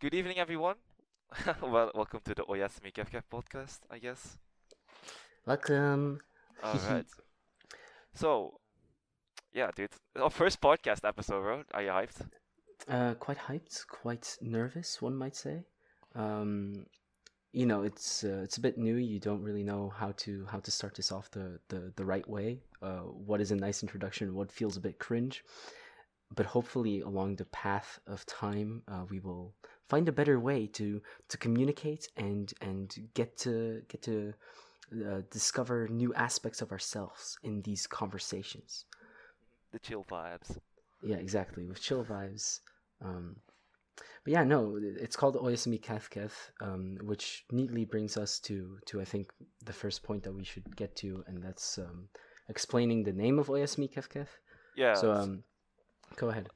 Good evening, everyone. well, welcome to the Oyasumi Kefkef podcast, I guess. Welcome. All right. so, yeah, dude, our first podcast episode, bro. Are you hyped? Uh, quite hyped, quite nervous, one might say. Um, you know, it's uh, it's a bit new. You don't really know how to how to start this off the the, the right way. Uh, what is a nice introduction? What feels a bit cringe? But hopefully, along the path of time, uh, we will find a better way to to communicate and and get to get to uh, discover new aspects of ourselves in these conversations. The chill vibes. Yeah, exactly. With chill vibes. Um, but yeah, no, it's called Oyasumi Kefkef, um, which neatly brings us to to I think the first point that we should get to, and that's um, explaining the name of Oyasumi Kefkef. Yeah. So um, go ahead.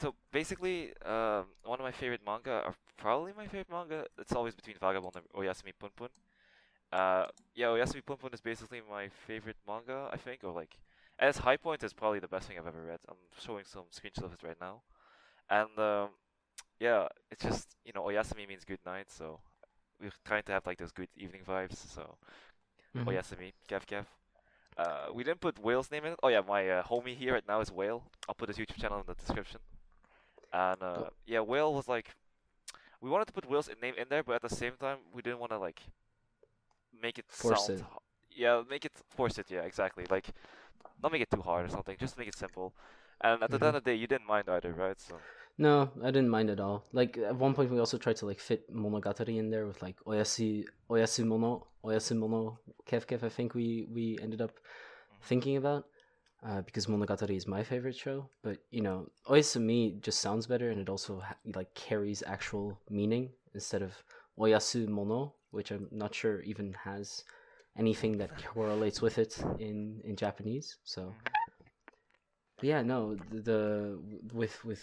So basically, um, one of my favorite manga, or probably my favorite manga, it's always between Vagabond and Oyasumi Punpun. Uh, yeah, Oyasumi Punpun is basically my favorite manga, I think, or like, as high point, is probably the best thing I've ever read. I'm showing some screenshots of it right now, and um, yeah, it's just you know Oyasumi means good night, so we're trying to have like those good evening vibes. So Mhm. Oyasumi, Kev Kev. Uh, we didn't put Wail's name in it. Oh yeah, my uh, homie here right now is Whale. I'll put his YouTube channel in the description. And uh, Cool. yeah, Wail was like, we wanted to put Wail's name in there, but at the same time, we didn't want to like make it Force sound. it. Yeah, make it force it. Yeah, exactly. Like, not make it too hard or something. Just make it simple. And at the Mhm. end of the day, you didn't mind either, right? So No, I didn't mind at all. Like at one point, we also tried to like fit Monogatari in there with like Oyasu Oyasu Mono Oyasu Mono Kefkef. I think we we ended up thinking about uh, because Monogatari is my favorite show. But you know, Oyasumi just sounds better, and it also ha- like carries actual meaning instead of Oyasu Mono, which I'm not sure even has anything that correlates with it in in Japanese. So. But yeah, no, the, the with with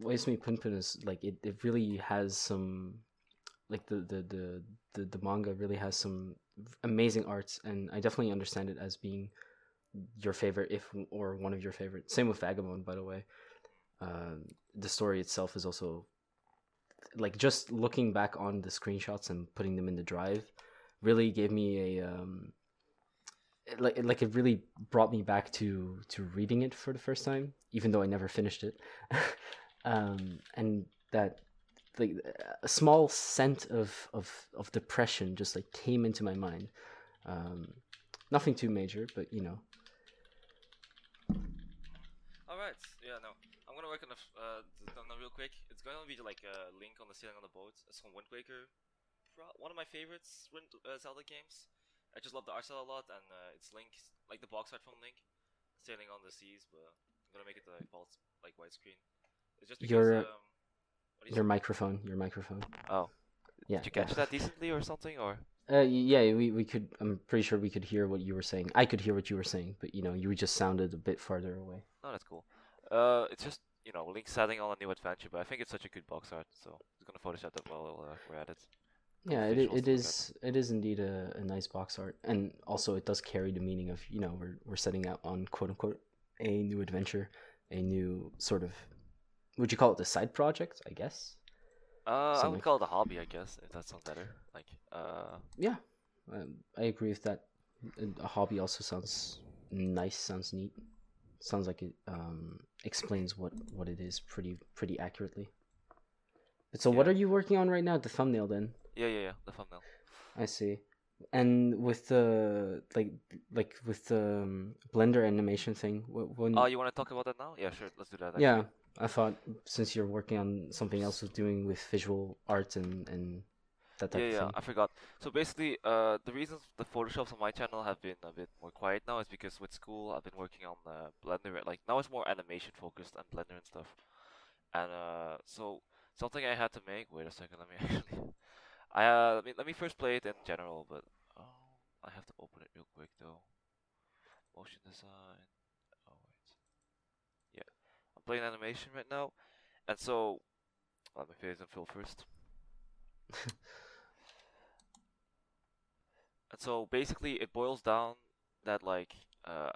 Oyasumi Punpun is like it, it really has some like the, the the the the manga really has some amazing arts and I definitely understand it as being your favorite if or one of your favorite. Same with Vagabond by the way. Um the story itself is also like just looking back on the screenshots and putting them in the drive really gave me a um like like it really brought me back to to reading it for the first time even though i never finished it um and that like a small scent of of of depression just like came into my mind um nothing too major but you know All right. Yeah, no. I'm gonna work on the f- uh the thumbnail real quick. It's gonna be like a link on the ceiling on the boat. It's from Wind Waker. One of my favorites Wind uh, Zelda games. I just love the art style a lot, and uh, it's Link, like the box art from Link, sailing on the seas. But I'm gonna make it like false, like widescreen. It's just because. Your- um, what you your microphone your microphone Oh, yeah did you catch yeah. that decently or something? Or Uh, yeah, we, we could. I'm pretty sure we could hear what you were saying. I could hear what you were saying, but you know, you just sounded a bit farther away. no, that's cool. Uh, it's just you know Link setting on a new adventure, but I think it's such a good box art, so I'm gonna Photoshop that while uh, we're at it. Yeah, it, it is. It is indeed a, a nice box art, and also it does carry the meaning of you know we're we're setting out on quote unquote a new adventure, a new sort of. Would you call it a side project? I guess. Uh, I would call it a hobby, I guess, if that sounds better. Like, uh, Yeah, um, I agree with that. A- hobby also sounds nice. Sounds neat. Sounds like it um, explains what what it is pretty pretty accurately. But so, what are you working on right now? The thumbnail, then. yeah, yeah, yeah, the thumbnail. I see. And with the like like with the um, Blender animation thing, wh- when Oh, you want to talk about that now? Yeah, sure, let's do that. yeah, actually. I thought since you're working on something else with doing with visual art and and that type Yeah, of yeah, thing. I forgot. So basically, uh, the reasons the photoshops on my channel have been a bit more quiet now is because with school I've been working on uh, Blender. Like now it's more animation focused and Blender and stuff. And uh, so something I had to make. Wait a second, let me actually. I uh, let me let me first play it in general, but oh, I have to open it real quick though. Motion design. Oh wait. Yeah, I'm playing animation right now, and so let me phase and fill first. And so basically, it boils down that like uh,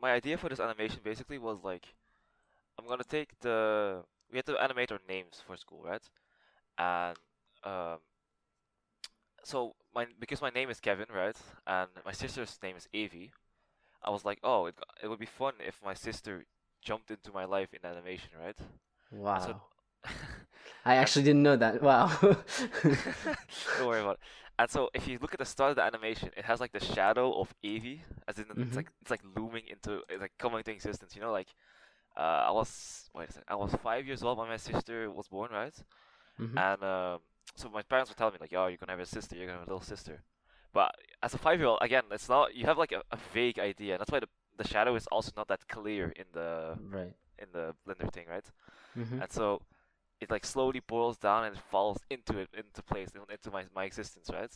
my idea for this animation basically was like I'm gonna take the we had to animate our names for school, right? and um, so my because my name is Kevin, right, and my sister's name is Avi. I was like, oh, it it would be fun if my sister jumped into my life in animation, right? Wow. I actually didn't know that. Wow. Don't worry about it. And so if you look at the start of the animation, it has like the shadow of Avi, as in Mhm. it's like it's like looming into it's like coming into existence. You know, like uh, I was wait a second, I was five years old when my sister was born, right? Mhm. And um, so my parents were telling me like, "Oh, you're gonna have a sister. You're gonna have a little sister." But as a five-year-old, again, it's not. You have like a, a vague idea. That's why the the shadow is also not that clear in the Right. in the Blender thing, right? Mhm. And so it like slowly boils down and it falls into it into place into my my existence, right?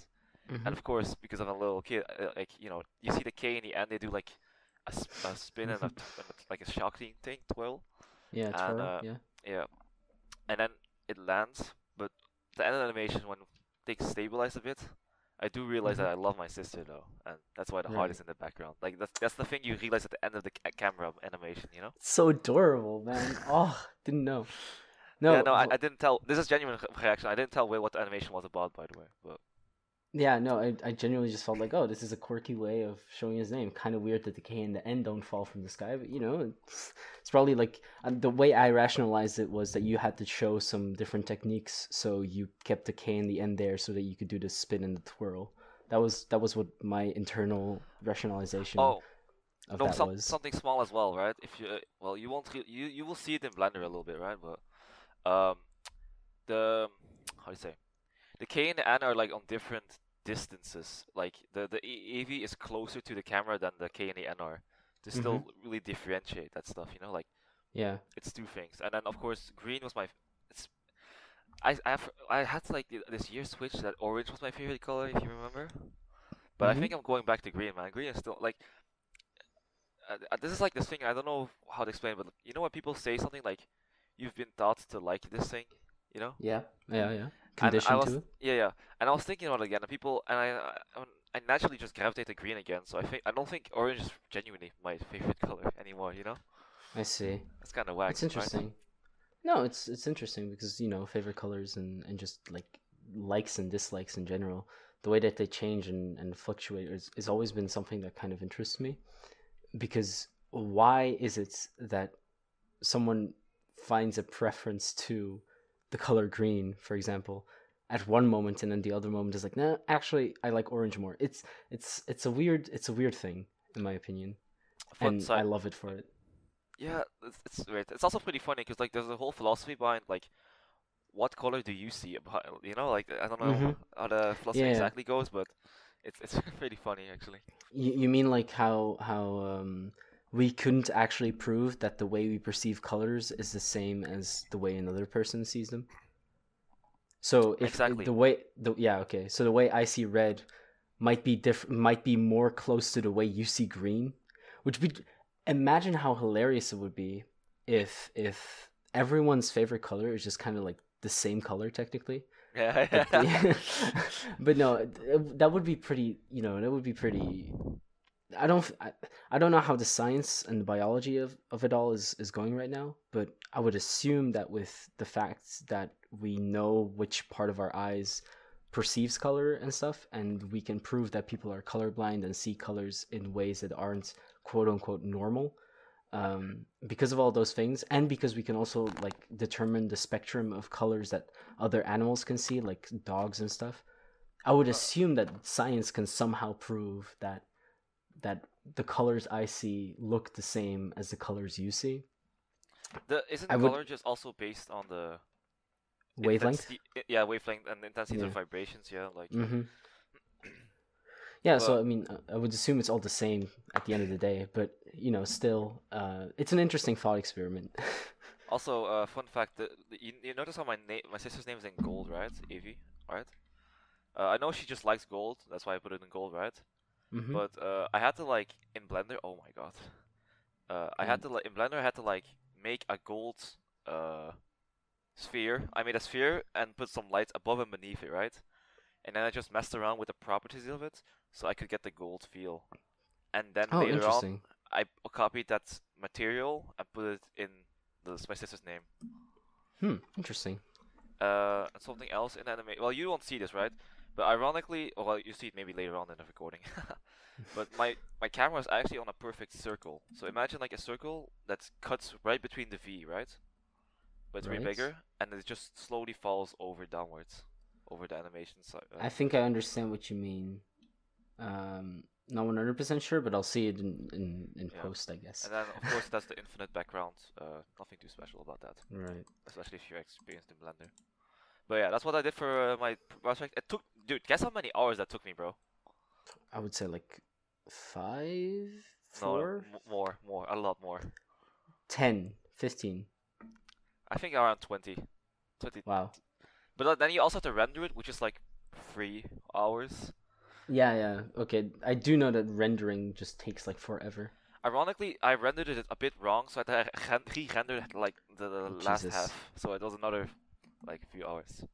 And Mhm. of course, because I'm a little kid, uh, like you know, you see the K in the end, they do like a a spin and, a, and a- like a shocking thing, twirl. Yeah. and, Twirl. uh, yeah. Yeah, and then it lands, but the end animation when things stabilize a bit, I do realize mm-hmm. that I love my sister though, and that's why the heart is in the background. Like that's that's the thing you realize at the end of the ca- camera animation, you know? So adorable, man. Oh, didn't know. No. yeah, no, I didn't tell. This is genuine reaction. I didn't tell Wail what the animation was about, by the way. But Yeah, no, I, I genuinely just felt like, oh, this is a quirky way of showing his name. Kind of weird that the K and the N don't fall from the sky, but you know, it's, it's probably like and the way I rationalized it was that you had to show some different techniques, so you kept the K and the N there so that you could do the spin and the twirl. That was that was what my internal rationalization oh, of no, that some, was. something small as well, right? If you uh, well, you won't you you will see it in Blender a little bit, right? But um, the how do you say the K and the N are like on different distances. Like the the EV is closer to the camera than the K and the N are. To still really differentiate that stuff, you know, like Yeah. it's two things. And then of course green was my f- it's I I have, I had like this year switch that orange was my favorite color if you remember. But Mhm. I think I'm going back to green, man. Green is still like uh, uh, this is like this thing I don't know how to explain, but you know when people say something like you've been taught to like this thing, you know? Yeah. Yeah. Yeah. I was to it. yeah yeah, and I was thinking about it again, and people and I I, I- naturally just gravitate to green again. So I think I don't think orange is genuinely my favorite color anymore. You know, I see. that's kind of whack. It's right? interesting. No, it's it's interesting because you know favorite colors and and just like likes and dislikes in general, the way that they change and and fluctuate is, is always been something that kind of interests me. Because why is it that someone finds a preference to the color green, for example, at one moment and then the other moment is like, nah, actually I like orange more. It's it's it's a weird it's a weird thing in my opinion, Fun and side- I love it for it. Yeah, it's, it's weird. It's also pretty funny because like there's a whole philosophy behind like what color do you see about you know like I don't know Mhm. how the philosophy Yeah. exactly goes, but it's it's pretty funny actually. You, you mean like how how um, we couldn't actually prove that the way we perceive colors is the same as the way another person sees them? So if Exactly. the way the yeah okay so the way I see red might be diff might be more close to the way you see green, which be imagine how hilarious it would be if if everyone's favorite color is just kind of like the same color technically Yeah, but, the- but no, that would be pretty. You know, that would be pretty. I don't. I, I don't know how the science and the biology of, of it all is, is going right now, but I would assume that with the fact that we know which part of our eyes perceives color and stuff, and we can prove that people are colorblind and see colors in ways that aren't quote unquote normal, um, because of all those things, and because we can also like determine the spectrum of colors that other animals can see, like dogs and stuff. I would assume that science can somehow prove that that the colors I see look the same as the colors you see. the isn't I would- color just also based on the Wavelength. yeah, wavelength and intensity Yeah. of vibrations. Yeah, like Mm-hmm. Yeah, so I mean, I would assume it's all the same at the end of the day, but you know, still, uh, it's an interesting thought experiment. Also, uh, fun fact: the, the, you, you notice how my name, my sister's name is in gold, right? Evie, right? Uh, I know she just likes gold. That's why I put it in gold, right? Mhm. But uh, I had to like in Blender. Oh my god! Uh, I had to like in Blender. I had to like make a gold uh sphere. I made a sphere and put some lights above and beneath it, right? And then I just messed around with the properties of it, so I could get the gold feel. And then oh, later on. I copied that material and put it in the, my sister's name. Hmm, interesting. Uh, and something else in anime. Well, you won't see this, right? But ironically, well, you see it maybe later on in the recording. but my my camera is actually on a perfect circle. So imagine like a circle that cuts right between the V, right? But it's way bigger, and it just slowly falls over downwards, over the animation side. uh, I think I understand what you mean. Um, not one hundred percent sure, but I'll see it in in, in Yeah. post, I guess. And then of course that's the infinite background. Uh, nothing too special about that, Right. especially if you're experienced in Blender. But yeah, that's what I did for uh, my project. It took, dude, guess how many hours that took me, bro? I would say like five, No, four, m- more, more, a lot more. ten, fifteen. I think around 20. 20. Wow. But then you also have to render it, which is like three hours. Yeah, yeah. Okay, I do know that rendering just takes like forever. Ironically, I rendered it a bit wrong, so I had to ren- re-render like the, the last half. So it was another like a few hours.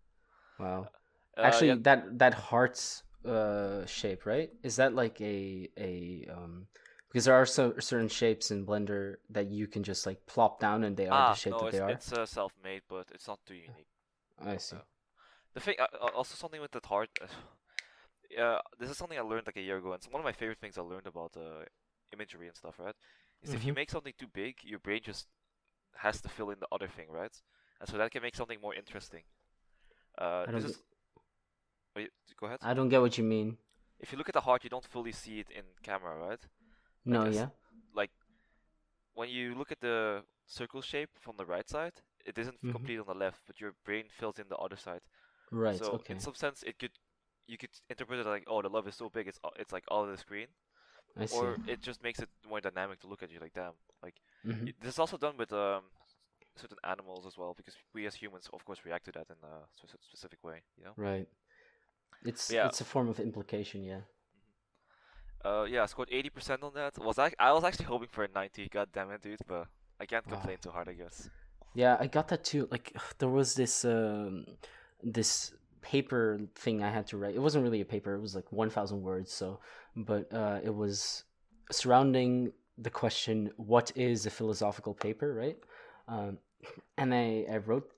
Wow. Uh, Actually, yeah, that that hearts uh shape, right? Is that like a a um because there are so certain shapes in Blender that you can just like plop down and they are ah, the shape no, that they are. it's uh, self-made, but it's not too unique. I see. uh, The thing, uh, uh, also something with the heart. Uh, this is something I learned like a year ago, and it's one of my favorite things I learned about uh, imagery and stuff, right? Is if you Mhm. make something too big, your brain just has to fill in the other thing, right? And so that can make something more interesting. Uh, this is. Wait, go ahead. I don't get what you mean. If you look at the heart, you don't fully see it in camera, right? No, yeah. Like when you look at the circle shape from the right side, it isn't Mhm. complete on the left, but your brain fills in the other side. Right. so okay. in some sense, it could you could interpret it like, oh, the love is so big, it's it's like all of the screen, I see. or it just makes it more dynamic to look at you. Like, damn, like Mhm. this is also done with um certain animals as well, because we as humans, of course, react to that in a specific way. You know. Right. It's Yeah. it's a form of implication, yeah. Uh, yeah, I scored eighty percent on that. Was I? I was actually hoping for a ninety. God damn it, dude! But I can't Wow. complain too hard, I guess. Yeah, I got that too. Like there was this um this paper thing I had to write. It wasn't really a paper. It was like 1000 words, so but uh it was surrounding the question what is a philosophical paper, right? Um and I I wrote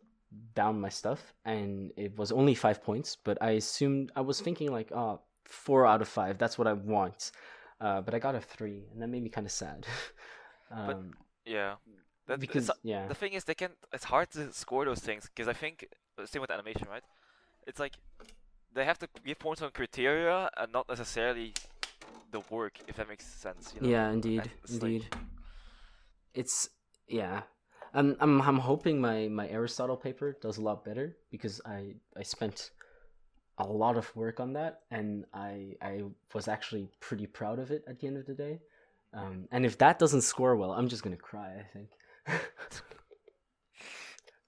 down my stuff and it was only 5 points, but I assumed I was thinking like oh 4 out of 5. That's what I want. Uh but I got a 3 and that made me kind of sad. um Yeah. That, because yeah. the thing is, they can. It's hard to score those things because I think uh, same with animation, right? It's like they have to give points on criteria and not necessarily the work, if that makes sense. You know? Yeah, indeed, it's like- indeed. It's yeah. I'm I'm I'm hoping my my Aristotle paper does a lot better because I I spent a lot of work on that and I I was actually pretty proud of it at the end of the day. Um, and if that doesn't score well, I'm just gonna cry. I think.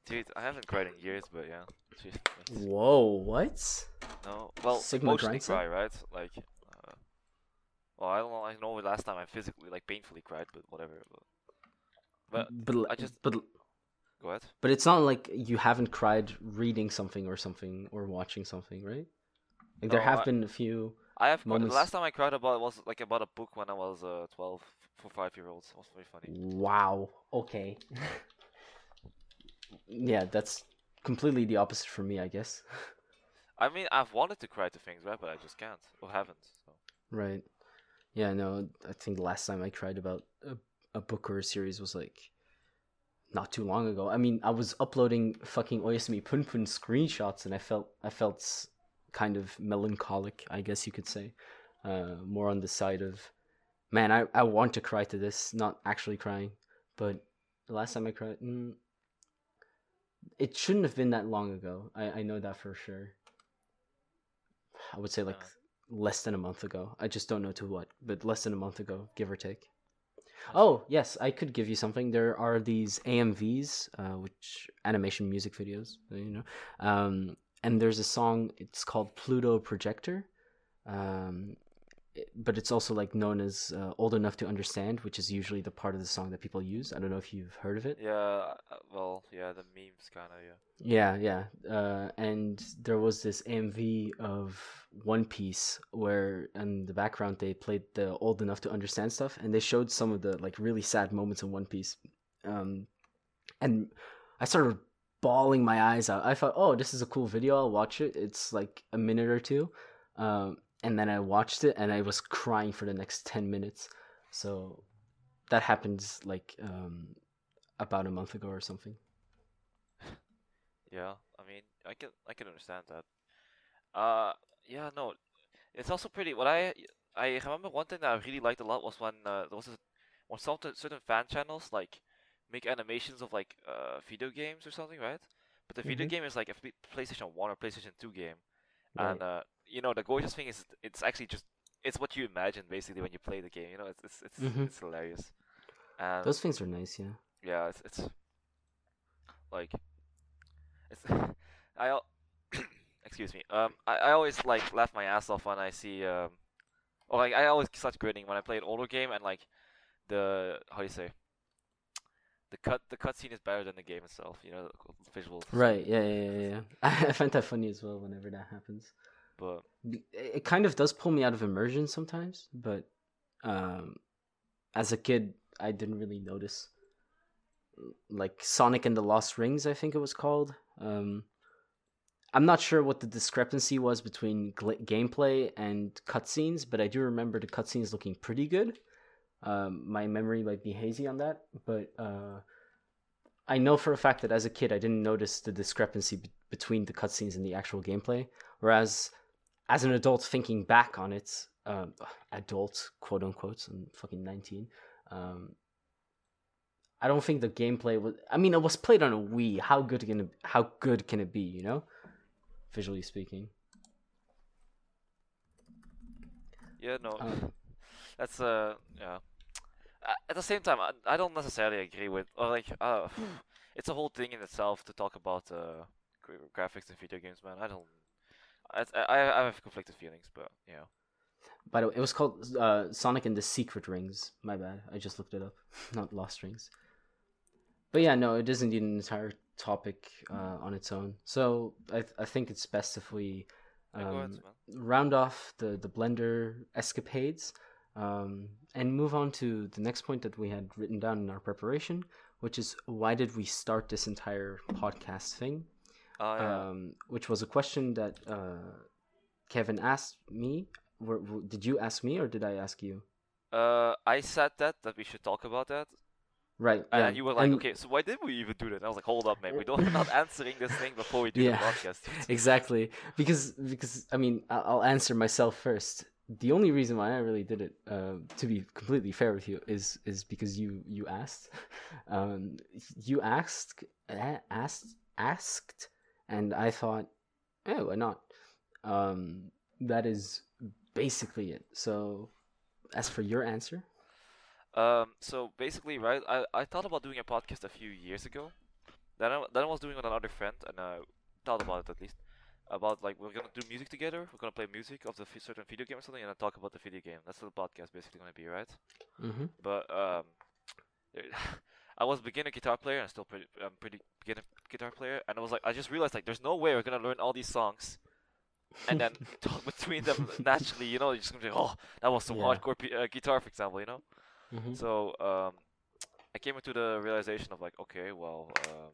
Dude, I haven't cried in years, but yeah. Jeez, Whoa! What? no, well, Sigma emotionally cry, right? Like, uh, well, I don't know. I know the last time I physically, like, painfully cried, but whatever. But, but but I just- but go ahead. but it's not like you haven't cried reading something or something or watching something, right? Like there have I- been a few. I have cried, the last time I cried about it was like about a book when I was uh, 12 for five year olds. It was very funny. Wow. Okay. yeah, that's completely the opposite for me, I guess. I mean, I've wanted to cry to things, right? But I just can't or haven't. So. Right. Yeah, no, I think the last time I cried about a, a book or a series was like not too long ago. I mean, I was uploading fucking Oyasumi Pun Pun screenshots and I felt I felt kind of melancholic, I guess you could say. Uh, more on the side of man, I, I want to cry to this, not actually crying. But the last time I cried, mm, it shouldn't have been that long ago. I, I know that for sure. I would say like Yeah. less than a month ago. I just don't know to what, but less than a month ago, give or take. Oh yes, I could give you something. There are these AMVs, uh, which animation music videos, you know, um, and there's a song. It's called Pluto Projector, um, but it's also like known as uh, "Old Enough to Understand," which is usually the part of the song that people use. I don't know if you've heard of it. Yeah, uh, well, yeah, the memes kind of, yeah. Yeah, yeah. Uh, and there was this MV of One Piece where in the background they played the old enough to understand stuff and they showed some of the like really sad moments in One Piece. Um, and I started bawling my eyes out. I thought, oh, this is a cool video. I'll watch it. It's like a minute or two. Um, and then I watched it and I was crying for the next 10 minutes. So that happened like um, about a month ago or something. Yeah, I mean, I can I can understand that. Uh, yeah, no, it's also pretty. What I I remember one thing that I really liked a lot was when uh, there was a, when certain certain fan channels like make animations of like uh video games or something, right? But the video Mhm. game is like a PlayStation One or PlayStation Two game, Right. and uh, you know the gorgeous thing is it's actually just it's what you imagine basically when you play the game. You know, it's it's it's, Mhm. it's hilarious. And Those things are nice, yeah. yeah, it's it's like it's I excuse me. Um, I, I always like laugh my ass off when I see um, or like I always start grinning when I play an older game and like the how do you say the cut the cutscene is better than the game itself. You know, the visuals. Right, yeah, yeah, yeah, yeah. I find that funny as well whenever that happens. But It kind of does pull me out of immersion sometimes, but um, as a kid, I didn't really notice. Like Sonic and the Lost Rings, I think it was called. Um, I'm not sure what the discrepancy was between gl- gameplay and cutscenes, but I do remember the cutscenes looking pretty good. Um, my memory might be hazy on that, but uh, I know for a fact that as a kid, I didn't notice the discrepancy be- between the cutscenes and the actual gameplay. Whereas, as an adult thinking back on it, um, adult quote unquote, I'm fucking 19. Um, I don't think the gameplay was. I mean, it was played on a Wii. How good can it? How good can it be? You know, visually speaking. yeah, no, Uh, that's uh yeah. At the same time, I, I don't necessarily agree with or like uh, it's a whole thing in itself to talk about uh graphics in video games, man. I don't. I I, I have conflicted feelings, but yeah. By the way, it was called uh, Sonic and the Secret Rings. My bad. I just looked it up, not Lost Rings. But yeah, no, it is indeed an entire topic uh, on its own. So I I think it's best if we um, round off the the Blender escapades um, and move on to the next point that we had written down in our preparation, which is why did we start this entire podcast thing? Oh yeah. um, which was a question that uh, Kevin asked me. Were, were- did you ask me or did I ask you? Uh, I said that that we should talk about that, Right. and yeah, you were like, and- okay, so why did we even do that? And I was like, hold up, man, we don't we're not answering this thing before we do Yeah. the podcast. exactly because because I mean I'll answer myself first. The only reason why I really did it, uh, to be completely fair with you, is is because you you asked, um, you asked asked asked, and I thought, oh, why not? Um, that is basically it. So, as for your answer, Um, so basically, right, I, I thought about doing a podcast a few years ago. Then I, then I was doing with another friend, and I thought about it at least. About like we're gonna do music together. We're gonna play music of the f- certain video game or something, and then talk about the video game. That's what the podcast basically gonna be, right? mm-hmm. But um, I was beginner guitar player and still pretty um, pretty beginner guitar player, and I was like, I just realized like there's no way we're gonna learn all these songs, and then talk between them naturally. You know, you're just gonna be like, oh, that was some Yeah. hardcore p- uh, guitar, for example. You know. Mm-hmm. So um, I came into the realization of like, okay, well, um,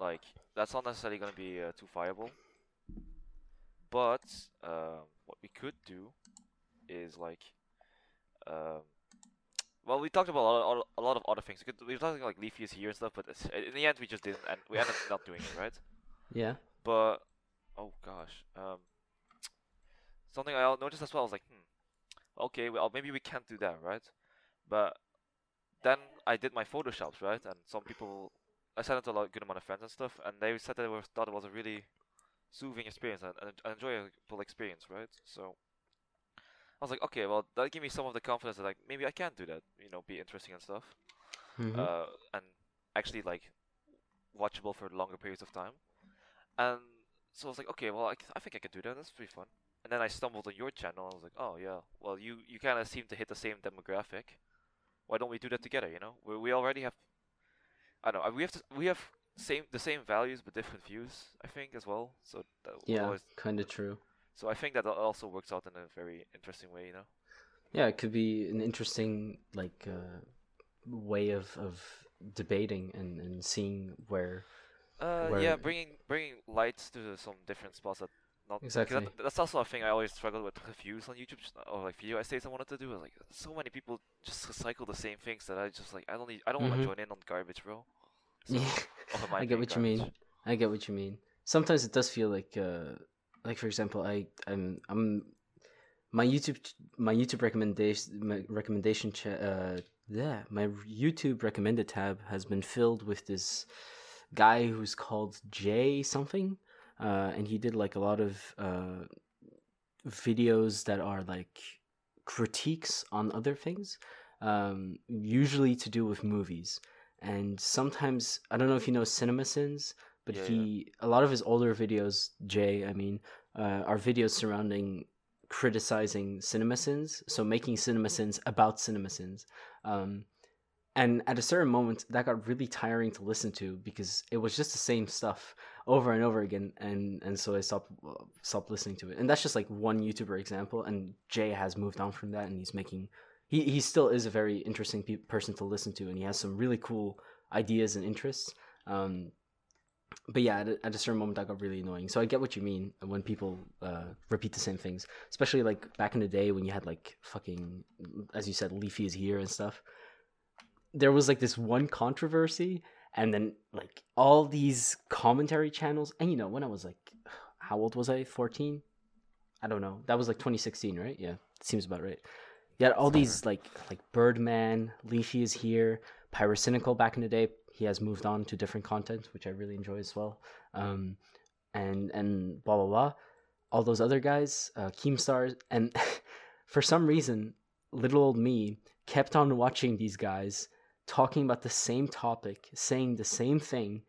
like that's not necessarily gonna be uh, too viable. But um, what we could do is like, um, well, we talked about a lot, of, a lot of other things. We, were talking like Leafy is here and stuff, but it's, in the end we just didn't, and we ended up not doing it, right? Yeah. But oh gosh, um, something I noticed as well. I was like, hmm, okay, well maybe we can't do that, right? But then I did my photoshops, right? And some people, I sent it to a lot, good amount of friends and stuff, and they said that they were, thought it was a really soothing experience and an enjoyable experience, right? So was like, okay, well that gave me some of the confidence that like maybe I can do that, you know, be interesting and stuff, Mhm. uh, and actually like watchable for longer periods of time. And so I was like, okay, well, I think I can do that. That's pretty fun. And then I stumbled on your channel. I was like, oh yeah, well, you you kind of seem to hit the same demographic. Why don't we do that together? You know, we we already have. I don't know. We have to, we have same the same values but different views. I think as well. So that was yeah, kind of true. So I think that also works out in a very interesting way. You know. Yeah, it could be an interesting like uh, way of of debating and, and seeing where Uh, Where- yeah, bringing bringing lights to some different spots that not Exactly. that, that's also a thing I always struggle with reviews on YouTube or like video essays I wanted to do. Like so many people just recycle the same things that I just like I don't need I don't want Mhm. to join in on garbage, bro. So, yeah I get what you mean. I get what you mean. Sometimes it does feel like, uh, like for example, I I'm I'm my YouTube my YouTube recommendation my recommendation cha- uh yeah my YouTube recommended tab has been filled with this guy who's called Jay something, uh, and he did like a lot of uh videos that are like critiques on other things, um, usually to do with movies. And sometimes I don't know if you know CinemaSins, but Yeah, yeah. he a lot of his older videos, Jay, I mean, uh, are videos surrounding criticizing CinemaSins, so making CinemaSins about CinemaSins. Um, and at a certain moment, that got really tiring to listen to because it was just the same stuff over and over again, and and so I stopped stopped listening to it. And that's just like one YouTuber example. And Jay has moved on from that, and he's making he he still is a very interesting pe- person to listen to, and he has some really cool ideas and interests. Um, but yeah, at a, at a certain moment, that got really annoying. So I get what you mean when people uh, repeat the same things, especially like back in the day when you had like fucking, as you said, Leafy is here and stuff. There was like this one controversy, and then like all these commentary channels. And you know, when I was like, how old was I? Fourteen. I don't know. That was like 2016, right? Yeah, seems about right. You had all Somewhere. these like like Birdman, Leafy is here, Pyrocynical back in the day. He has moved on to different content, which I really enjoy as well. Um, and and blah blah blah. All those other guys, uh, Keemstars, and for some reason, little old me kept on watching these guys talking about the same topic, saying the same thing,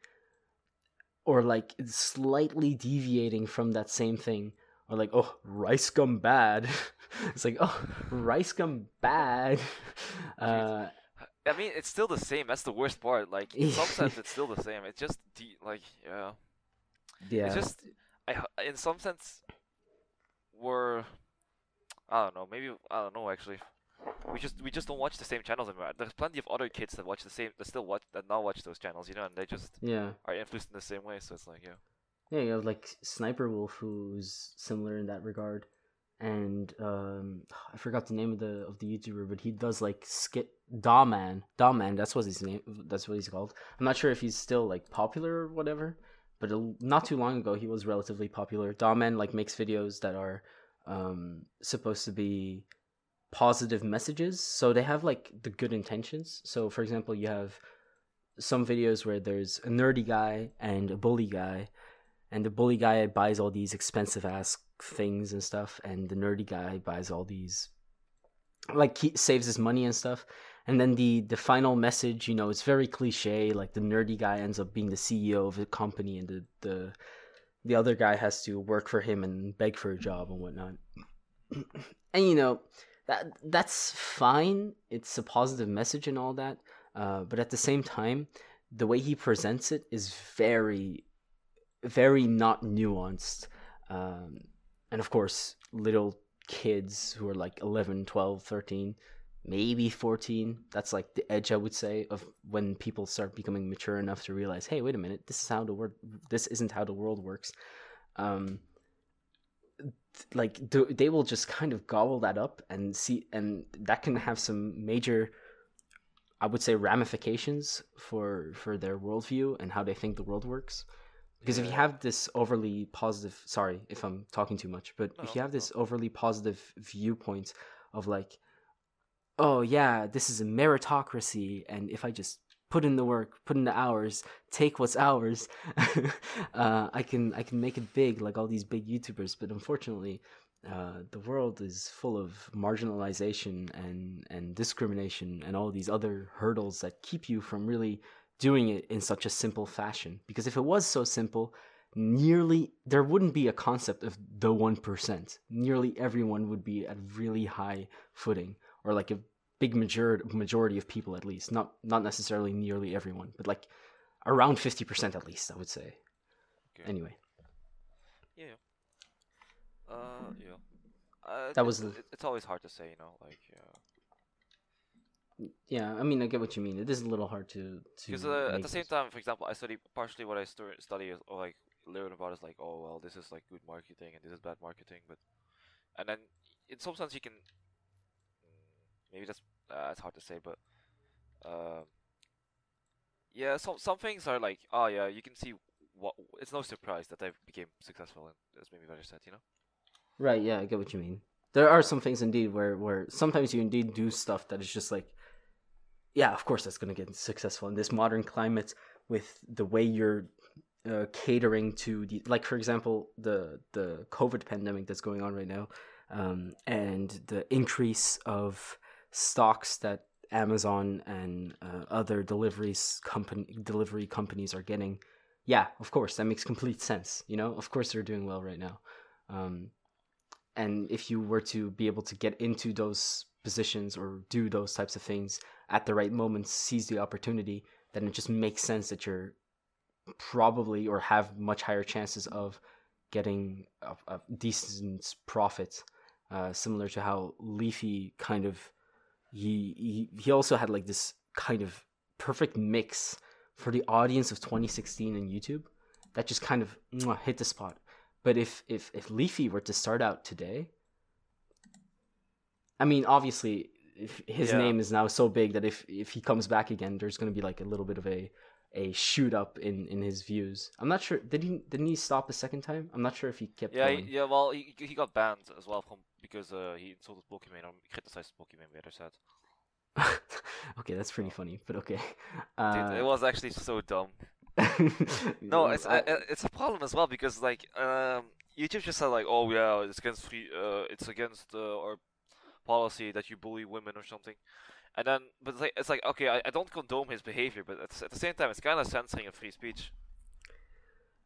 or like slightly deviating from that same thing, or like, oh, rice gum bad. it's like, oh, rice gum bad. Uh, I mean, it's still the same. That's the worst part. Like in some sense, it's still the same. It's just de- like yeah. yeah, It's just I in some sense we're I don't know. Maybe I don't know actually. We just we just don't watch the same channels anymore. There's plenty of other kids that watch the same that still watch that now watch those channels, you know, and they just yeah. are influenced in the same way. So it's like yeah. Yeah, you have like Sniper Wolf, who's similar in that regard, and um, I forgot the name of the of the YouTuber, but he does like skit Dhar Mann. Dawman, that's what his name. That's what he's called. I'm not sure if he's still like popular or whatever, but not too long ago he was relatively popular. Dhar Mann like makes videos that are um supposed to be positive messages, so they have like the good intentions. So for example, you have some videos where there's a nerdy guy and a bully guy and the bully guy buys all these expensive ass things and stuff and the nerdy guy buys all these like he saves his money and stuff. And then the the final message you know it's very cliche like the nerdy guy ends up being the ceo of the company and the the the other guy has to work for him and beg for a job and whatnot. And you know that that's fine. It's a positive message and all that uh, but at the same time the way he presents it is very very not nuanced um, and of course little kids who are like 11 12 13 maybe 14 that's like the edge i would say of when people start becoming mature enough to realize hey wait a minute this is how the world this isn't how the world works. Um like th- they will just kind of gobble that up and see and that can have some major i would say ramifications for for their worldview and how they think the world works because if you have this overly positive sorry if i'm talking too much but No, if you have no. this overly positive viewpoint of like oh yeah this is a meritocracy and if i just put in the work put in the hours take what's ours uh, i can i can make it big like all these big youtubers but unfortunately uh, the world is full of marginalization and and discrimination and all these other hurdles that keep you from really doing it in such a simple fashion because if it was so simple nearly there wouldn't be a concept of the 1% nearly everyone would be at really high footing or like a big majority majority of people at least not not necessarily nearly everyone but like around 50% at least i would say Okay. anyway Yeah. Uh, yeah. Uh, That was the- it's always hard to say, you know, like uh, yeah, I mean, I get what you mean. It is a little hard to to. Because uh, at the same time, for example, I study partially what I stu- study is, or like learn about is like, oh well, this is like good marketing and this is bad marketing, but and then in some sense you can mm, maybe that's uh, it's hard to say, but um, yeah, some some things are like, oh yeah, you can see what it's no surprise that they became successful, and as maybe better said, you know. Right, yeah, I get what you mean. There are some things indeed where where sometimes you indeed do stuff that is just like yeah, of course that's going to get successful. In this modern climate with the way you're uh, catering to the like for example the the covid pandemic that's going on right now um, and the increase of stocks that Amazon and uh, other deliveries company delivery companies are getting. Yeah of course that makes complete sense you know? Of course they're doing well right now. Um, and if you were to be able to get into those positions or do those types of things at the right moment seize the opportunity then it just makes sense that you're probably or have much higher chances of getting a, a decent profit uh, similar to how leafy kind of he, he he also had like this kind of perfect mix for the audience of 2016 in youtube that just kind of mwah, hit the spot. But if if if leafy were to start out today i mean obviously if his Yeah. name is now so big that if if he comes back again there's going to be like a little bit of a a shoot up in in his views i'm not sure did he didn't he stop a second time i'm not sure if he kept Yeah, going. yeah. Well, he he got banned as well from because uh, he insulted Pokemon or criticized Pokemon. Better said. okay that's pretty funny but okay Dude, uh, it was actually so dumb. No, it's I- uh, it's a problem as well because like um, YouTube just said like, oh yeah, it's against free, uh, it's against uh, our policy that you bully women or something, and then but it's like it's like okay, I, I don't condone his behavior, but at, the same time, it's kind of censoring of free speech.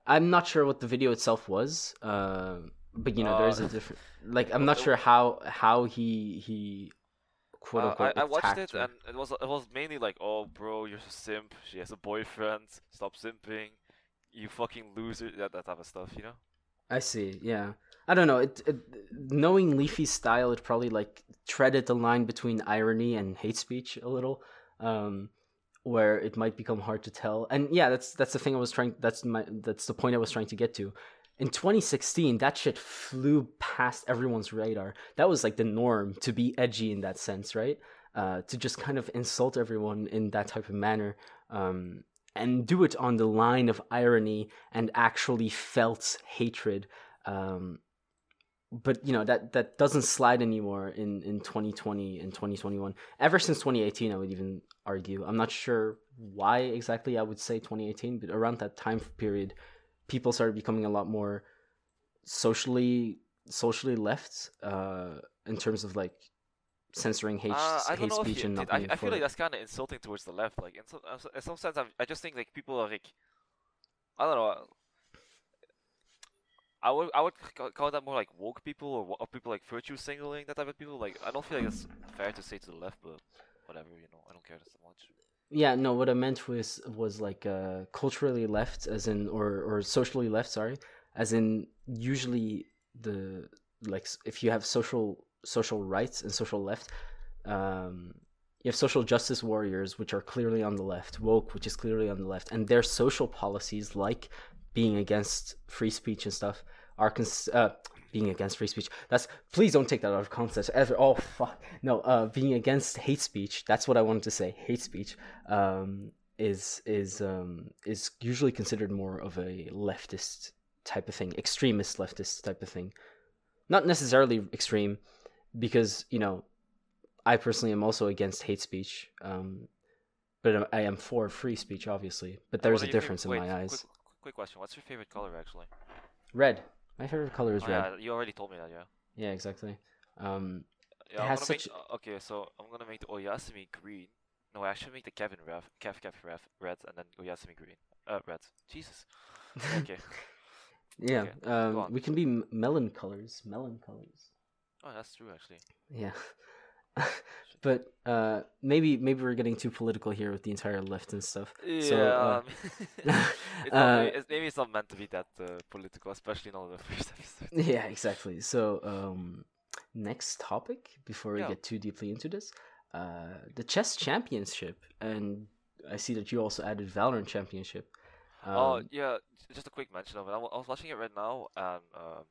I'm not sure what the video itself was, uh, but you know, there's a Uh, different. Like, I'm not sure how how he he quote Uh, unquote I, I watched it her. and it was it was mainly like, oh bro, you're a simp. She has a boyfriend. Stop simping. You fucking loser. That that type of stuff, you know. I see. Yeah, I don't know. It, it knowing Leafy's style, it probably like treaded the line between irony and hate speech a little, um, where it might become hard to tell. And yeah, that's that's the thing I was trying. That's my that's the point I was trying to get to. In 2016, that shit flew past everyone's radar. That was like the norm to be edgy in that sense, right? Uh, to just kind of insult everyone in that type of manner. Um, and do it on the line of irony and actually felt hatred. Um, but you know that that doesn't slide anymore in in 2020 and 2021. Ever since 2018, I would even argue. I'm not sure why exactly I would say 2018, but around that time period, people started becoming a lot more socially socially left uh, in terms of like censoring hate, Uh, hate speech and not I, I feel like that's kind of insulting towards the left. Like in some in some sense, I'm, I just think like people are like, I don't know. I would I would call that more like woke people or, or people like virtue signaling that type of people. Like I don't feel like it's fair to say to the left, but whatever, you know, I don't care that much. Yeah, no, what I meant was was like uh, culturally left, as in or or socially left. Sorry, as in usually the like if you have social social rights and social left, um, you have social justice warriors, which are clearly on the left, woke, which is clearly on the left, and their social policies, like being against free speech and stuff, are cons- uh, being against free speech. That's please don't take that out of context ever. Oh fuck no. Uh, being against hate speech. That's what I wanted to say. Hate speech. Um, is is um is usually considered more of a leftist type of thing, extremist leftist type of thing. Not necessarily extreme, because you know, I personally am also against hate speech. Um, but I am for free speech, obviously. But there's a are your favorite- difference in wait, my eyes. Quick, quick question: What's your favorite color actually? Red. My favorite color is Oh, red. yeah, you already told me that, yeah. Yeah, exactly. Um, Yeah, I'm has such- make, uh, okay, so I'm gonna make the Oyasumi green. No, I should make the Kevin red, Kev Kev red, red, and then Oyasumi green. Uh, red. Jesus. Okay. yeah. Okay, um, we can be melon colors. Melon colors. Oh, that's true actually. Yeah. but uh, maybe maybe we're getting too political here with the entire left and stuff. Yeah. So, uh, it's not uh, it's, maybe it's not meant to be that uh, political, especially not the first episode. yeah, exactly. So um, next topic before we Yeah. get too deeply into this. uh, the chess championship, and I see that you also added Valorant championship. Oh Um, yeah, just a quick mention of it. I I was watching it right now, and um,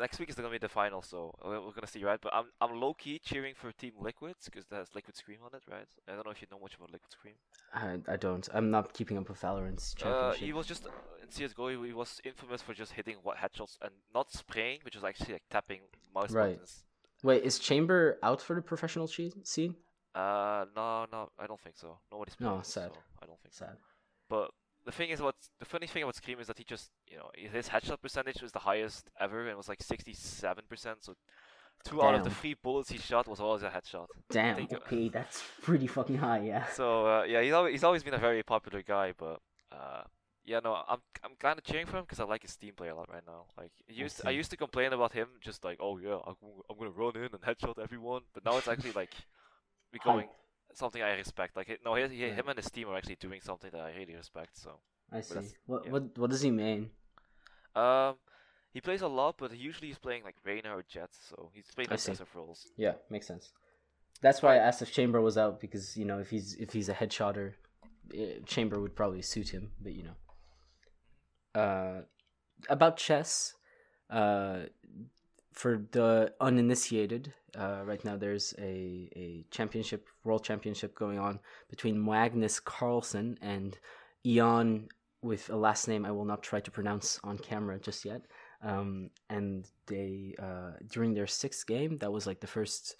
next week is gonna be the final, so we're we're gonna see, right? But I'm I'm low key cheering for Team Liquids because it has Liquid Scream on it, right? I don't know if you know much about Liquid Scream. I, I don't. I'm not keeping up with Valorant's Uh, championship. he was just uh, in CS:GO. He, he was infamous for just hitting what headshots and not spraying, which is actually like tapping mouse Right. buttons. Wait, is Chamber out for the professional scene? Uh, no, no, I don't think so. Nobody's No, playing it, sad. so I don't think so. Sad. But the thing is, what's the funny thing about Scream is that he just, you know, his headshot percentage was the highest ever, and it was like sixty-seven percent. So two out of the three bullets he shot was always a headshot. Damn. think, uh, Okay, that's pretty fucking high. Yeah. So uh, yeah, he's always, he's always been a very popular guy, but uh, yeah, no, I'm I'm kind of cheering for him because I like his team play a lot right now. Like I used I used to complain about him just like, oh yeah, I'm, I'm gonna run in and headshot everyone, but now it's actually like becoming something I respect. Like no, he, he, Right. him and his team are actually doing something that I really respect. So. I see. What yeah. what what does he mean? Um, he plays a lot, but usually he's playing like Reyna or Jetts. so he's playing see. passive roles. Yeah, makes sense. That's why I asked if Chamber was out because you know if he's if he's a headshotter, eh, Chamber would probably suit him. But you know, uh, about chess, uh, for the uninitiated, uh, right now there's a a championship, world championship going on between Magnus Carlsen and Ian with a last name I will not try to pronounce on camera just yet. Um, and they uh, during their sixth game, that was like the first.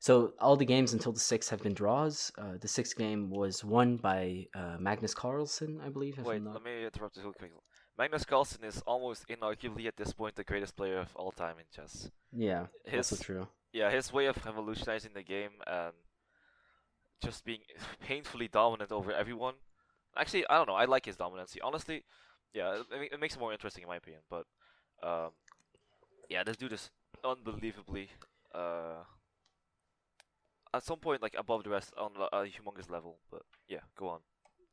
So all the games until the sixth have been draws. Uh, the sixth game was won by uh, Magnus Carlsen, I believe. If Wait, let me interrupt you real quick. Magnus Carlsen is almost inarguably at this point the greatest player of all time in chess. Yeah, His true. yeah, his way of revolutionizing the game and just being painfully dominant over everyone. Actually, I don't know. I like his dominance. Honestly, yeah, it, it makes it more interesting in my opinion. But um, yeah, this dude is unbelievably uh, at some point like above the rest on a humongous level. But yeah, go on.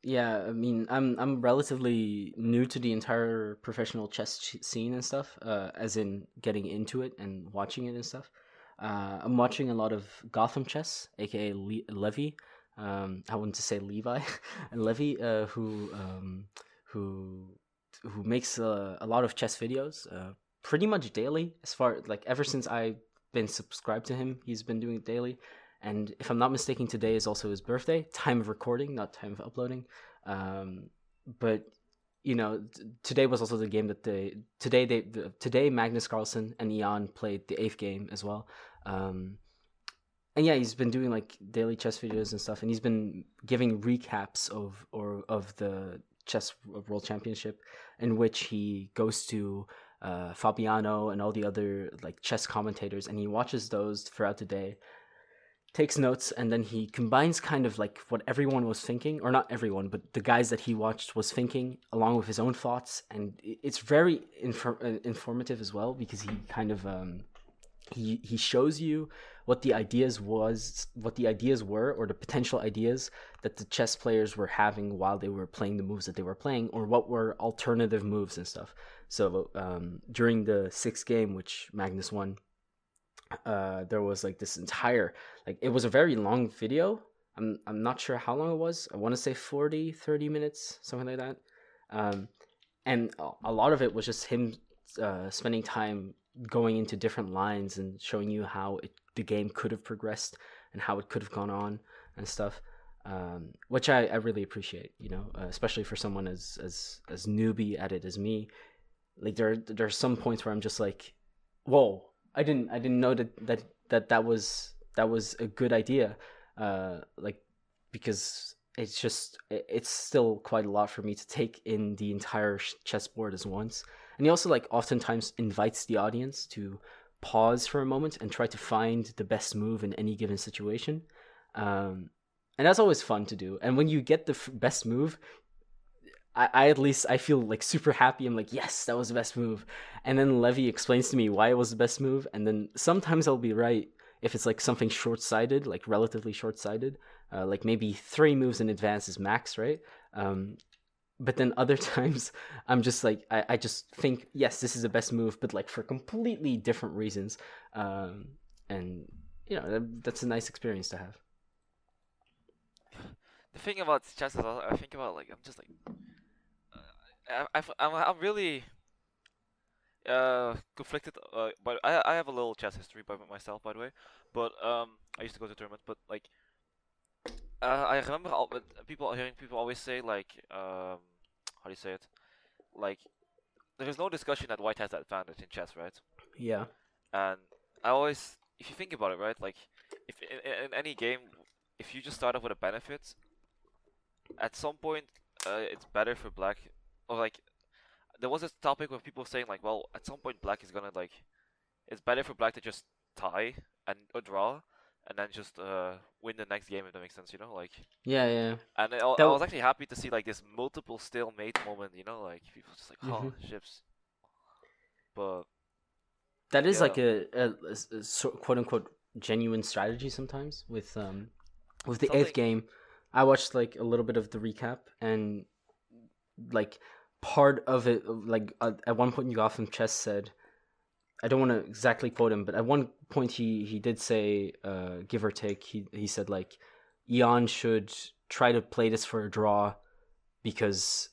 Yeah, I mean, I'm I'm relatively new to the entire professional chess ch- scene and stuff. Uh, as in getting into it and watching it and stuff. Uh, I'm watching a lot of Gotham chess, aka Le- Levy. Um, I wanted to say Levi, and Levy, uh, who um, who who makes uh, a lot of chess videos, uh, pretty much daily. As far like ever since I've been subscribed to him, he's been doing it daily. And if I'm not mistaken, today is also his birthday. Time of recording, not time of uploading. Um, but you know, t- today was also the game that they today they the, today Magnus Carlsen and Ian played the eighth game as well. Um, and yeah, he's been doing like daily chess videos and stuff, and he's been giving recaps of or of the chess world championship, in which he goes to uh, Fabiano and all the other like chess commentators, and he watches those throughout the day, takes notes, and then he combines kind of like what everyone was thinking, or not everyone, but the guys that he watched was thinking, along with his own thoughts, and it's very infor- uh, informative as well because he kind of um, he he shows you what the ideas was what the ideas were or the potential ideas that the chess players were having while they were playing the moves that they were playing or what were alternative moves and stuff. So um, during the sixth game which magnus won uh, there was like this entire like it was a very long video. I'm, I'm not sure how long it was. I want to say 40 30 minutes something like that. Um, and a- lot of it was just him uh, spending time going into different lines and showing you how it, the game could have progressed and how it could have gone on and stuff um, which I, I really appreciate you know uh, especially for someone as as as newbie at it as me. Like there there are some points where i'm just like whoa i didn't i didn't know that that that, that was that was a good idea uh like because it's just it's still quite a lot for me to take in the entire chessboard as once. And he also like oftentimes invites the audience to pause for a moment and try to find the best move in any given situation. Um, and that's always fun to do. And when you get the f- best move I, I at least i feel like super happy. I'm like yes that was the best move. And then levy explains to me why it was the best move. And then sometimes i'll be right if it's like something short-sighted like relatively short-sighted uh, like maybe three moves in advance is max right? Um, but then other times i'm just like I, I just think yes this is the best move but like for completely different reasons. Um, and you know that, that's a nice experience to have. The thing about chess is I think about like I'm just like I, I, I'm I'm really uh conflicted. Uh, but I I have a little chess history by myself, by the way. But um, I used to go to tournaments, but like uh, I remember all, people hearing people always say like um, how do you say it? Like there is no discussion that white has that advantage in chess, right? Yeah. And I always, if you think about it, right, like if in, in, in any game, if you just start off with a benefit, at some point uh, it's better for black, or like there was this topic where people saying like, well, at some point black is gonna like, it's better for black to just tie and or draw, and then just uh win the next game if that makes sense, you know, like. Yeah, yeah. And I, I was w- actually happy to see like this multiple stalemate moment, you know, like people just like, oh, Mhm. ships. But That is Yeah. like a sort quote unquote genuine strategy sometimes with um with the eighth game. I watched like a little bit of the recap and like part of it like uh, at one point you Gotham Chess said I don't want to exactly quote him, but at one point he he did say uh give or take he he said like Ian should try to play this for a draw because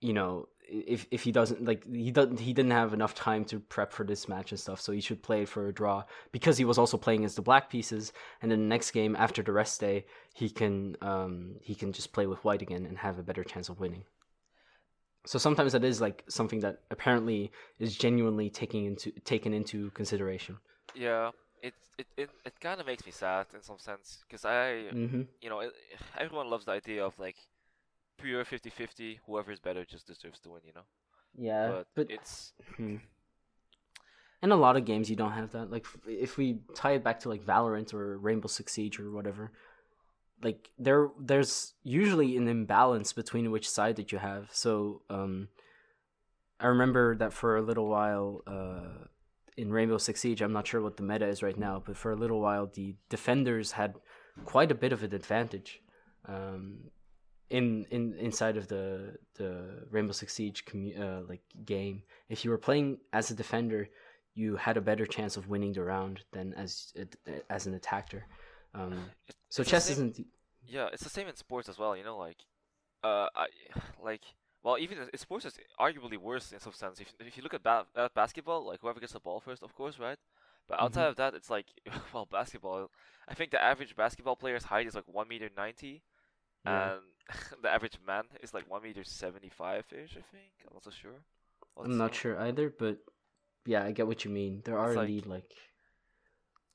you know if if he doesn't like he doesn't he didn't have enough time to prep for this match and stuff so he should play it for a draw because he was also playing as the black pieces and then the next game after the rest day he can um he can just play with white again and have a better chance of winning so sometimes that is like something that apparently is genuinely taking into taken into consideration yeah, it it it, it kind of makes me sad in some sense because I mm-hmm. you know, it, everyone loves the idea of like pure 50-50, whoever is better just deserves to win, you know. yeah but, but it's Hmm. In a lot of games, you don't have that. Like, if we tie it back to like Valorant or Rainbow Six Siege or whatever, like there, there's usually an imbalance between which side that you have. So, um, I remember that for a little while, uh, in Rainbow Six Siege, I'm not sure what the meta is right now, but for a little while, the defenders had quite a bit of an advantage. Um, in in inside of the the Rainbow Six Siege commu- uh, like game, if you were playing as a defender, you had a better chance of winning the round than as as an attacker. Um, so it's chess same- isn't. yeah, it's the same in sports as well, you know, like uh I like well, even in sports is arguably worse in some sense. If if you look at ba- at basketball, like whoever gets the ball first, of course, right? But outside Mhm. of that, it's like well, basketball. I think the average basketball player's height is like one meter ninety, Yeah. and the average man is like one meter seventy five ish. I think I'm not so sure. I'm not sure either, but yeah, I get what you mean. There are It's like- indeed like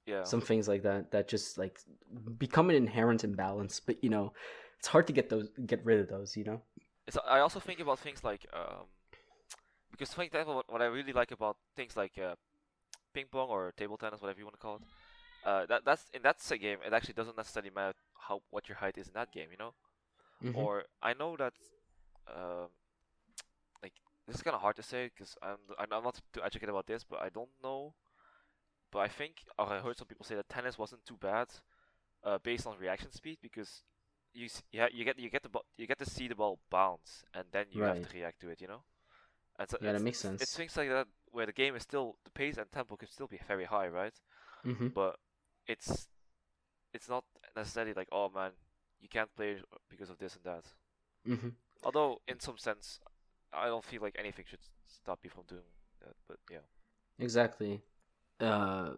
Yeah. some things like that that just like become an inherent imbalance. But you know, it's hard to get those get rid of those. You know. it's I also think about things like um because for example what, what I really like about things like uh, ping pong or table tennis whatever you want to call it uh that that's in that game it actually doesn't necessarily matter how what your height is in that game you know Mhm. or I know that um like this is kind of hard to say because I'm I'm not too educated about this but I don't know but I think or I heard some people say that tennis wasn't too bad uh based on reaction speed because you yeah you get you get the you get to see the ball bounce and then you have to react to it you know and so Yeah, that makes sense. it's things like that where the game is still the pace and tempo can still be very high right Mm-hmm. but it's it's not necessarily like oh man you can't play because of this and that Mm-hmm. although in some sense I don't feel like anything should stop you from doing that but yeah Exactly. Uh,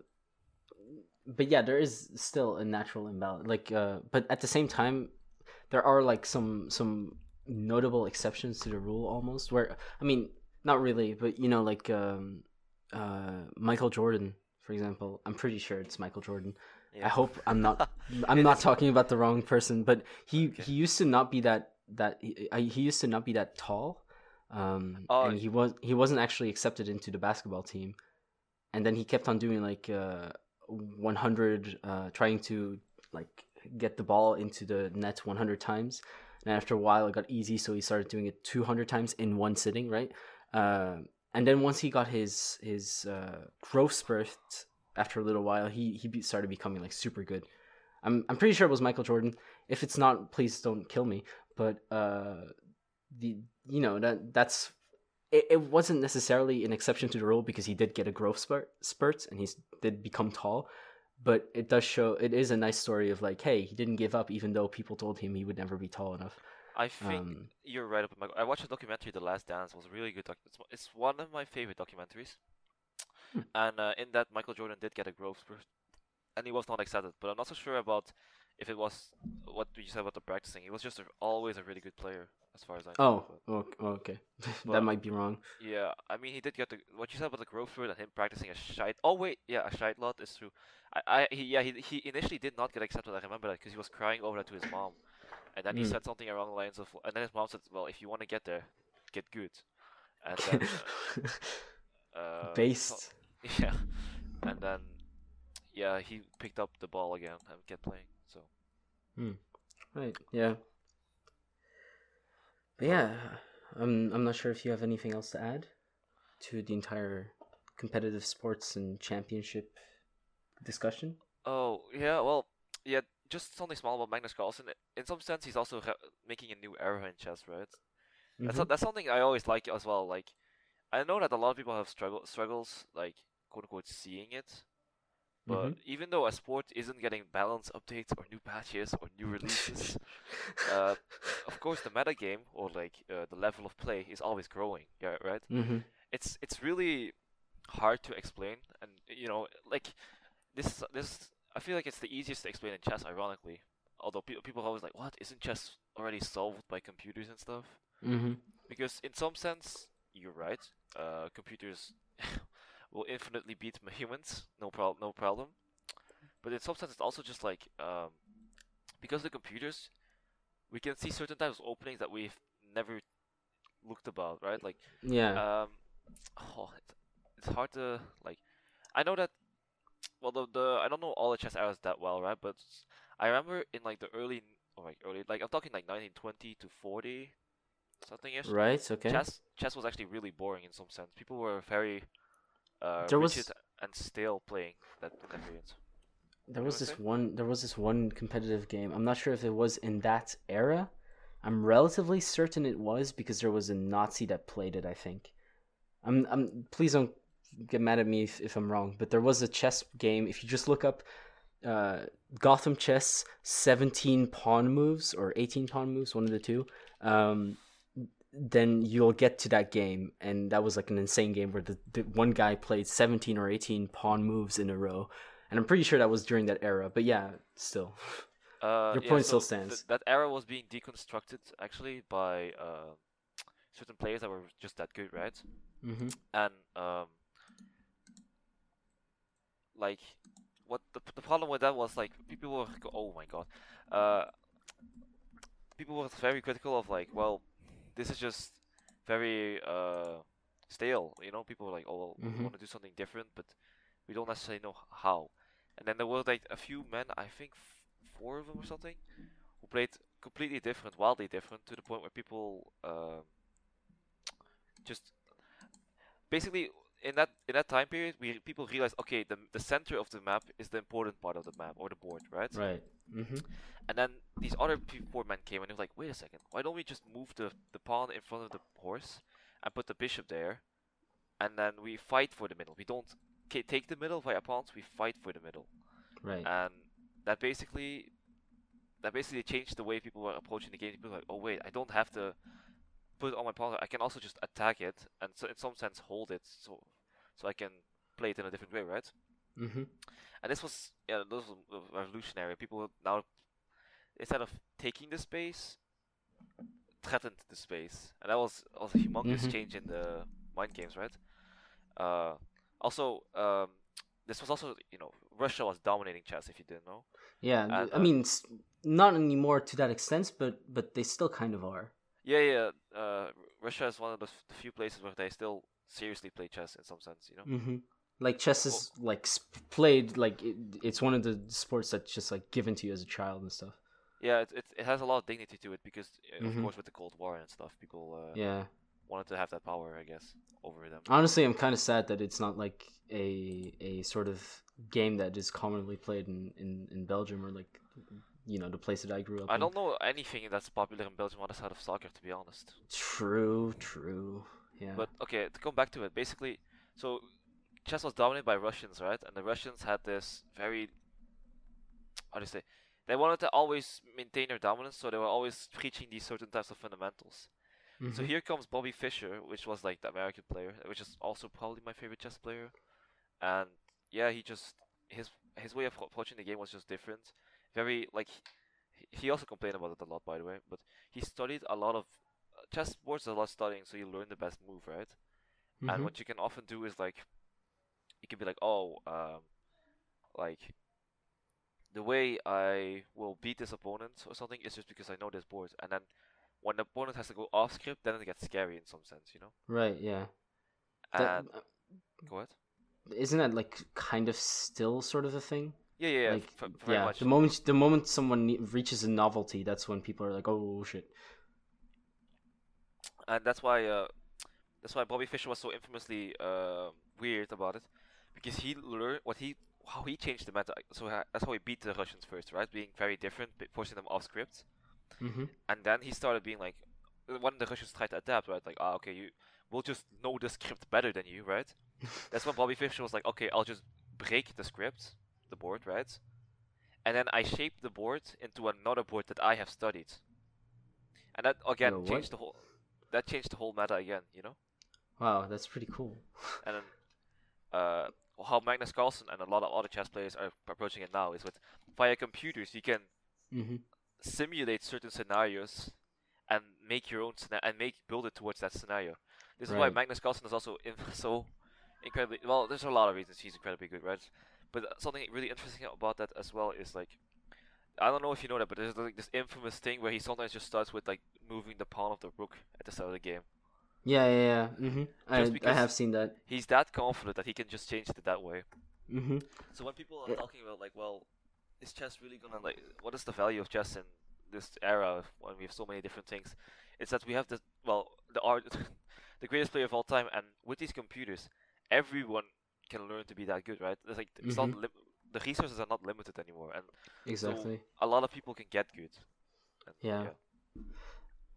but yeah, there is still a natural imbalance. Like, uh, but at the same time, there are like some some notable exceptions to the rule almost. Where I mean, not really, but you know, like um, uh, Michael Jordan, for example. I'm pretty sure it's Michael Jordan. yeah I hope I'm not. I'm not talking about the wrong person, but he Okay. he used to not be that that he, he used to not be that tall, um, Oh, and he was he wasn't actually accepted into the basketball team, and then he kept on doing like uh, 100, uh, trying to like get the ball into the net 100 times, and after a while it got easy, so he started doing it 200 times in one sitting, right? Uh, and then once he got his his uh, growth spurt after a little while, he he started becoming like super good. I'm I'm pretty sure it was Michael Jordan. If it's not, please don't kill me. But uh, the you know that that's it, it wasn't necessarily an exception to the rule because he did get a growth spurt spurt and he did become tall. but it does show. It is a nice story of like, hey, he didn't give up even though people told him he would never be tall enough. I think Um, you're right. I watched a documentary, The Last Dance. It was a really good. Doc- it's, it's one of my favorite documentaries. Hmm. And uh, in that, Michael Jordan did get a growth spurt, and he was not accepted. But I'm not so sure about if it was what did you said about the practicing. He was just a, always a really good player, as far as I know. oh, ok- okay, But- that might be wrong. Yeah, I mean, he did get the what you said about the growth spurt and him practicing a shite. Oh wait, yeah, a shite lot is true. I, I, he, yeah, he, he initially did not get accepted. I remember that because he was crying over that to his mom, and then he Mm. said something along the lines of, and then his mom said, "Well, if you want to get there, get good," and then uh, uh, so- yeah, and then yeah, he picked up the ball again and kept playing. So Right. Yeah. But yeah, I'm I'm not sure if you have anything else to add to the entire competitive sports and championship discussion. Oh yeah, well yeah, just something small about Magnus Carlsen. In some sense, he's also re- making a new era in chess, right? That's Mhm. that's something I always like as well. Like, I know that a lot of people have struggle struggles, like quote unquote, seeing it. But Mhm. even though a sport isn't getting balance updates or new patches or new releases, uh, of course the meta game or like uh, the level of play is always growing. Yeah, right. Mhm. It's it's really hard to explain, and you know, like this this I feel like it's the easiest to explain in chess. Ironically, although pe- people are always like, "What isn't chess already solved by computers and stuff?" Mhm. because in some sense you're right uh, computers will infinitely beat humans no problem no problem but in some sense it's also just like um, because the computers we can see certain types of openings that we've never looked about right like Yeah. um, oh, it, it's hard to like I know that well the, the I don't know all the chess eras that well right but I remember in like the early or like early like I'm talking like 1920 to 40 something ish right. Okay. chess chess was actually really boring in some sense. People were very uh, There was- and stale playing that. There was this one. There was this one competitive game. I'm not sure if it was in that era. I'm relatively certain it was because there was a Nazi that played it. I think. I'm. I'm. Please don't get mad at me if, if I'm wrong, but there was a chess game. If you just look up uh, Gotham Chess 17 pawn moves or 18 pawn moves, one of the two, um, then you'll get to that game. And that was like an insane game where the, the one guy played 17 or 18 pawn moves in a row. And I'm pretty sure that was during that era. But yeah, still. Uh, Your yeah, point so still th- stands. that era was being deconstructed actually by uh, certain players that were just that good, right? hmm And um, like what the the problem with that was like people were oh my god, uh, people were very critical of like well, this is just very uh stale. You know, people were like oh well, we Mhm. want to do something different, but we don't necessarily know how. And then there were like a few men, I think f- four of them or something, who played completely different, wildly different, to the point where people um just basically in that in that time period, we people realized okay, the the center of the map is the important part of the map or the board, right? Right. hmm And then these other four men came and they were like, wait a second, why don't we just move the the pawn in front of the horse and put the bishop there, and then we fight for the middle. We don't ca- take the middle via pawns, we fight for the middle, Right. and that basically that basically changed the way people were approaching the game. People were like, oh wait, I don't have to put on my pawn. I can also just attack it and so in some sense hold it, so so I can play it in a different way, right? hmm And this was yeah, this was revolutionary. People now instead of taking the space, threatened the space, and that was also a humongous Mhm. change in the mind games, right? Uh, also, um, this was also you know Russia was dominating chess. If you didn't know, Yeah. And, I uh, mean, not anymore to that extent, but but they still kind of are. yeah, yeah. Russia is one of the, f- the few places where they still seriously play chess in some sense, you know. hmm Like chess is like sp- played like it, it's one of the sports that's just like given to you as a child and stuff. Yeah, it, it it has a lot of dignity to it because uh, of Mhm. course with the Cold War and stuff, people uh, Yeah. wanted to have that power, I guess, over them. Honestly, I'm kind of sad that it's not like a a sort of game that is commonly played in in, in Belgium or like you know the place that I grew up. I in. don't know anything that's popular in Belgium outside of soccer, to be honest. True. True. Yeah. But okay, to come back to it, basically, so chess was dominated by Russians, right? And the Russians had this very how do you say? They wanted to always maintain their dominance, so they were always preaching these certain types of fundamentals. So Mhm. here comes Bobby Fischer, which was like the American player, which is also probably my favorite chess player. And yeah, he just his his way of approaching the game was just different. Very like he- also complained about it a lot, by the way. But he studied a lot of uh, chess boards. A lot of studying, so you learn the best move, right? Mhm. And what you can often do is like you can be like, oh, um, like the way I will beat this opponent or something is just because I know this board, and then when the opponent has to go off script, then it gets scary in some sense, you know. Right. Yeah. And That, uh, go ahead. isn't that like kind of still sort of a thing? Yeah, yeah, yeah. like f- very yeah, much. the moment the moment someone reaches a novelty, that's when people are like, "Oh shit." and that's why uh, that's why Bobby Fischer was so infamously uh, weird about it, because he learned what he how he changed the meta. So that's how he beat the Russians first, right? Being very different, forcing them off script, Mm-hmm. and then he started being like, uh, when the Russians tried to adapt, right? Like, ah, okay, you we'll just know the script better than you, right? That's when Bobby Fischer was like, okay, I'll just break the script, the board, right? And then I shape the board into another board that I have studied. And that again what? changed the whole that changed the whole meta again, you know? Wow, that's pretty cool. And then uh how Magnus Carlsen and a lot of other chess players are approaching it now is with via computers you can Mm-hmm. simulate certain scenarios and make your own scena- and make build it towards that scenario. This is why Magnus Carlsen is also in, so incredibly well. There's a lot of reasons he's incredibly good, right? But something really interesting about that as well is like I don't know if you know that, but there's like this infamous thing where he sometimes just starts with like moving the pawn of the rook at the start of the game. Yeah, yeah, yeah. Mm-hmm. I I because- have seen that. He's that confident that he can just change it that way. Mm-hmm. So when people are Yeah. talking about like, well, is chess really gonna like, what is the value of chess in this era when we have so many different things? It's that we have the well, the art, the greatest player of all time, and with these computers, everyone can learn to be that good, right? It's like it's not Mhm. lim- the resources are not limited anymore, and Exactly. a lot of people can get good. And, Yeah.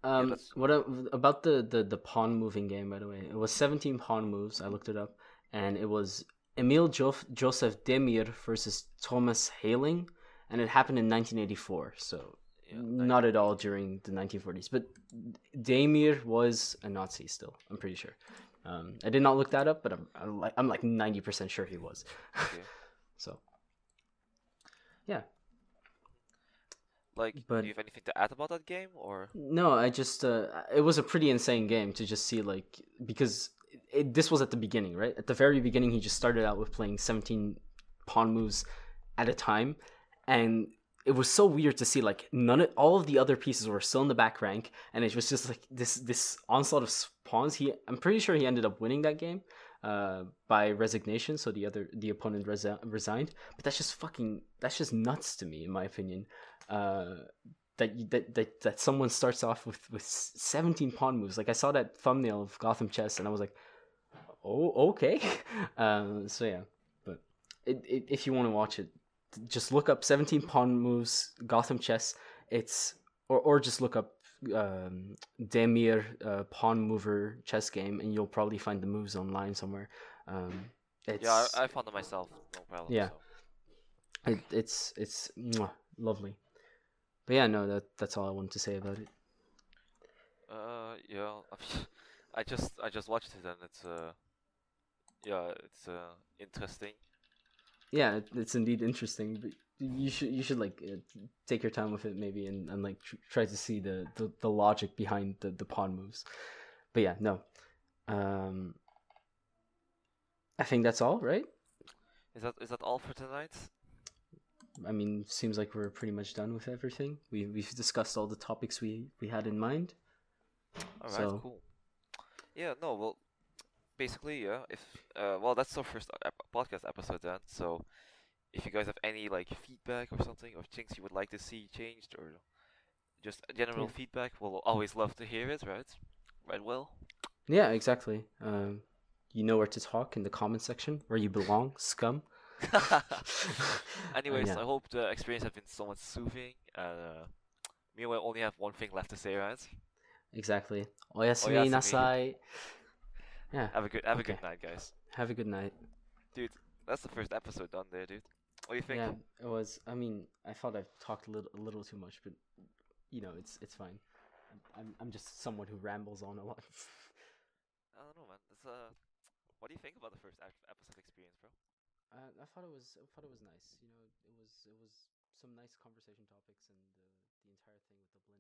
Um, that's- what a, about the, the the pawn moving game? By the way, it was 17 pawn moves. I looked it up, and it was Emil jo- Joseph Diemer versus Thomas Haling, and it happened in 1984. So yeah, not at all during the 1940s. But Diemer was a Nazi still. I'm pretty sure. Um, I did not look that up, but I'm I'm like I'm like 90 percent sure he was. So yeah. Like, But- do you have anything to add about that game, or No, I just uh, it was a pretty insane game to just see like because it, this was at the beginning, right? At the very beginning, he just started out with playing 17 pawn moves at a time, and it was so weird to see like none of all of the other pieces were still in the back rank, and it was just like this this onslaught of pawns. He I'm pretty sure he ended up winning that game uh by resignation so the other the opponent resi- resigned. But that's just fucking that's just nuts to me in my opinion uh that you- that that, that someone starts off with with 17 pawn moves. Like i saw that thumbnail of gotham chess and i was like oh okay. Um so yeah. But it, it, if you want to watch it just look up 17 pawn moves gotham chess it's or or just look up um diemer uh, pawn mover chess game and you'll probably find the moves online somewhere um it's yeah, I, I found it myself, no problem. Yeah. so. it, it's it's mwah, lovely but yeah no that that's all i wanted to say about it Uh, yeah, I just I just watched it and it's uh, yeah, it's uh interesting. Yeah it's indeed interesting but you should you should like uh, take your time with it maybe and, and like tr- try to see the, the the logic behind the the pawn moves. But yeah no. Um i think that's all right? Is that is that all for tonight? i mean seems like we're pretty much done with everything. We we've discussed all the topics we we had in mind. All right, So- cool. Yeah, no, well, basically, yeah. If uh, well, that's our first ep- podcast episode then. So, if you guys have any like feedback or something, or things you would like to see changed, or just general Yeah. feedback, we'll always love to hear it, right? Right, Wail. yeah exactly um you know where to talk in the comment section where you belong scum Anyways, yeah. I hope the experience has been somewhat soothing. And uh, me and Wail only have one thing left to say, right? exactly Oh oyasumi Oyasumi. nasai yeah Have a good have a good night, guys. have a good night Dude, that's the first episode done there, dude. What do you think? Yeah, it was. I mean, I thought I've talked a little, a little too much, but you know, it's it's fine. I'm I'm just someone who rambles on a lot. I don't know, man. It's uh, what do you think about the first episode experience, bro? Uh, I thought it was I thought it was nice. You know, it was it was some nice conversation topics, and uh, the entire thing with the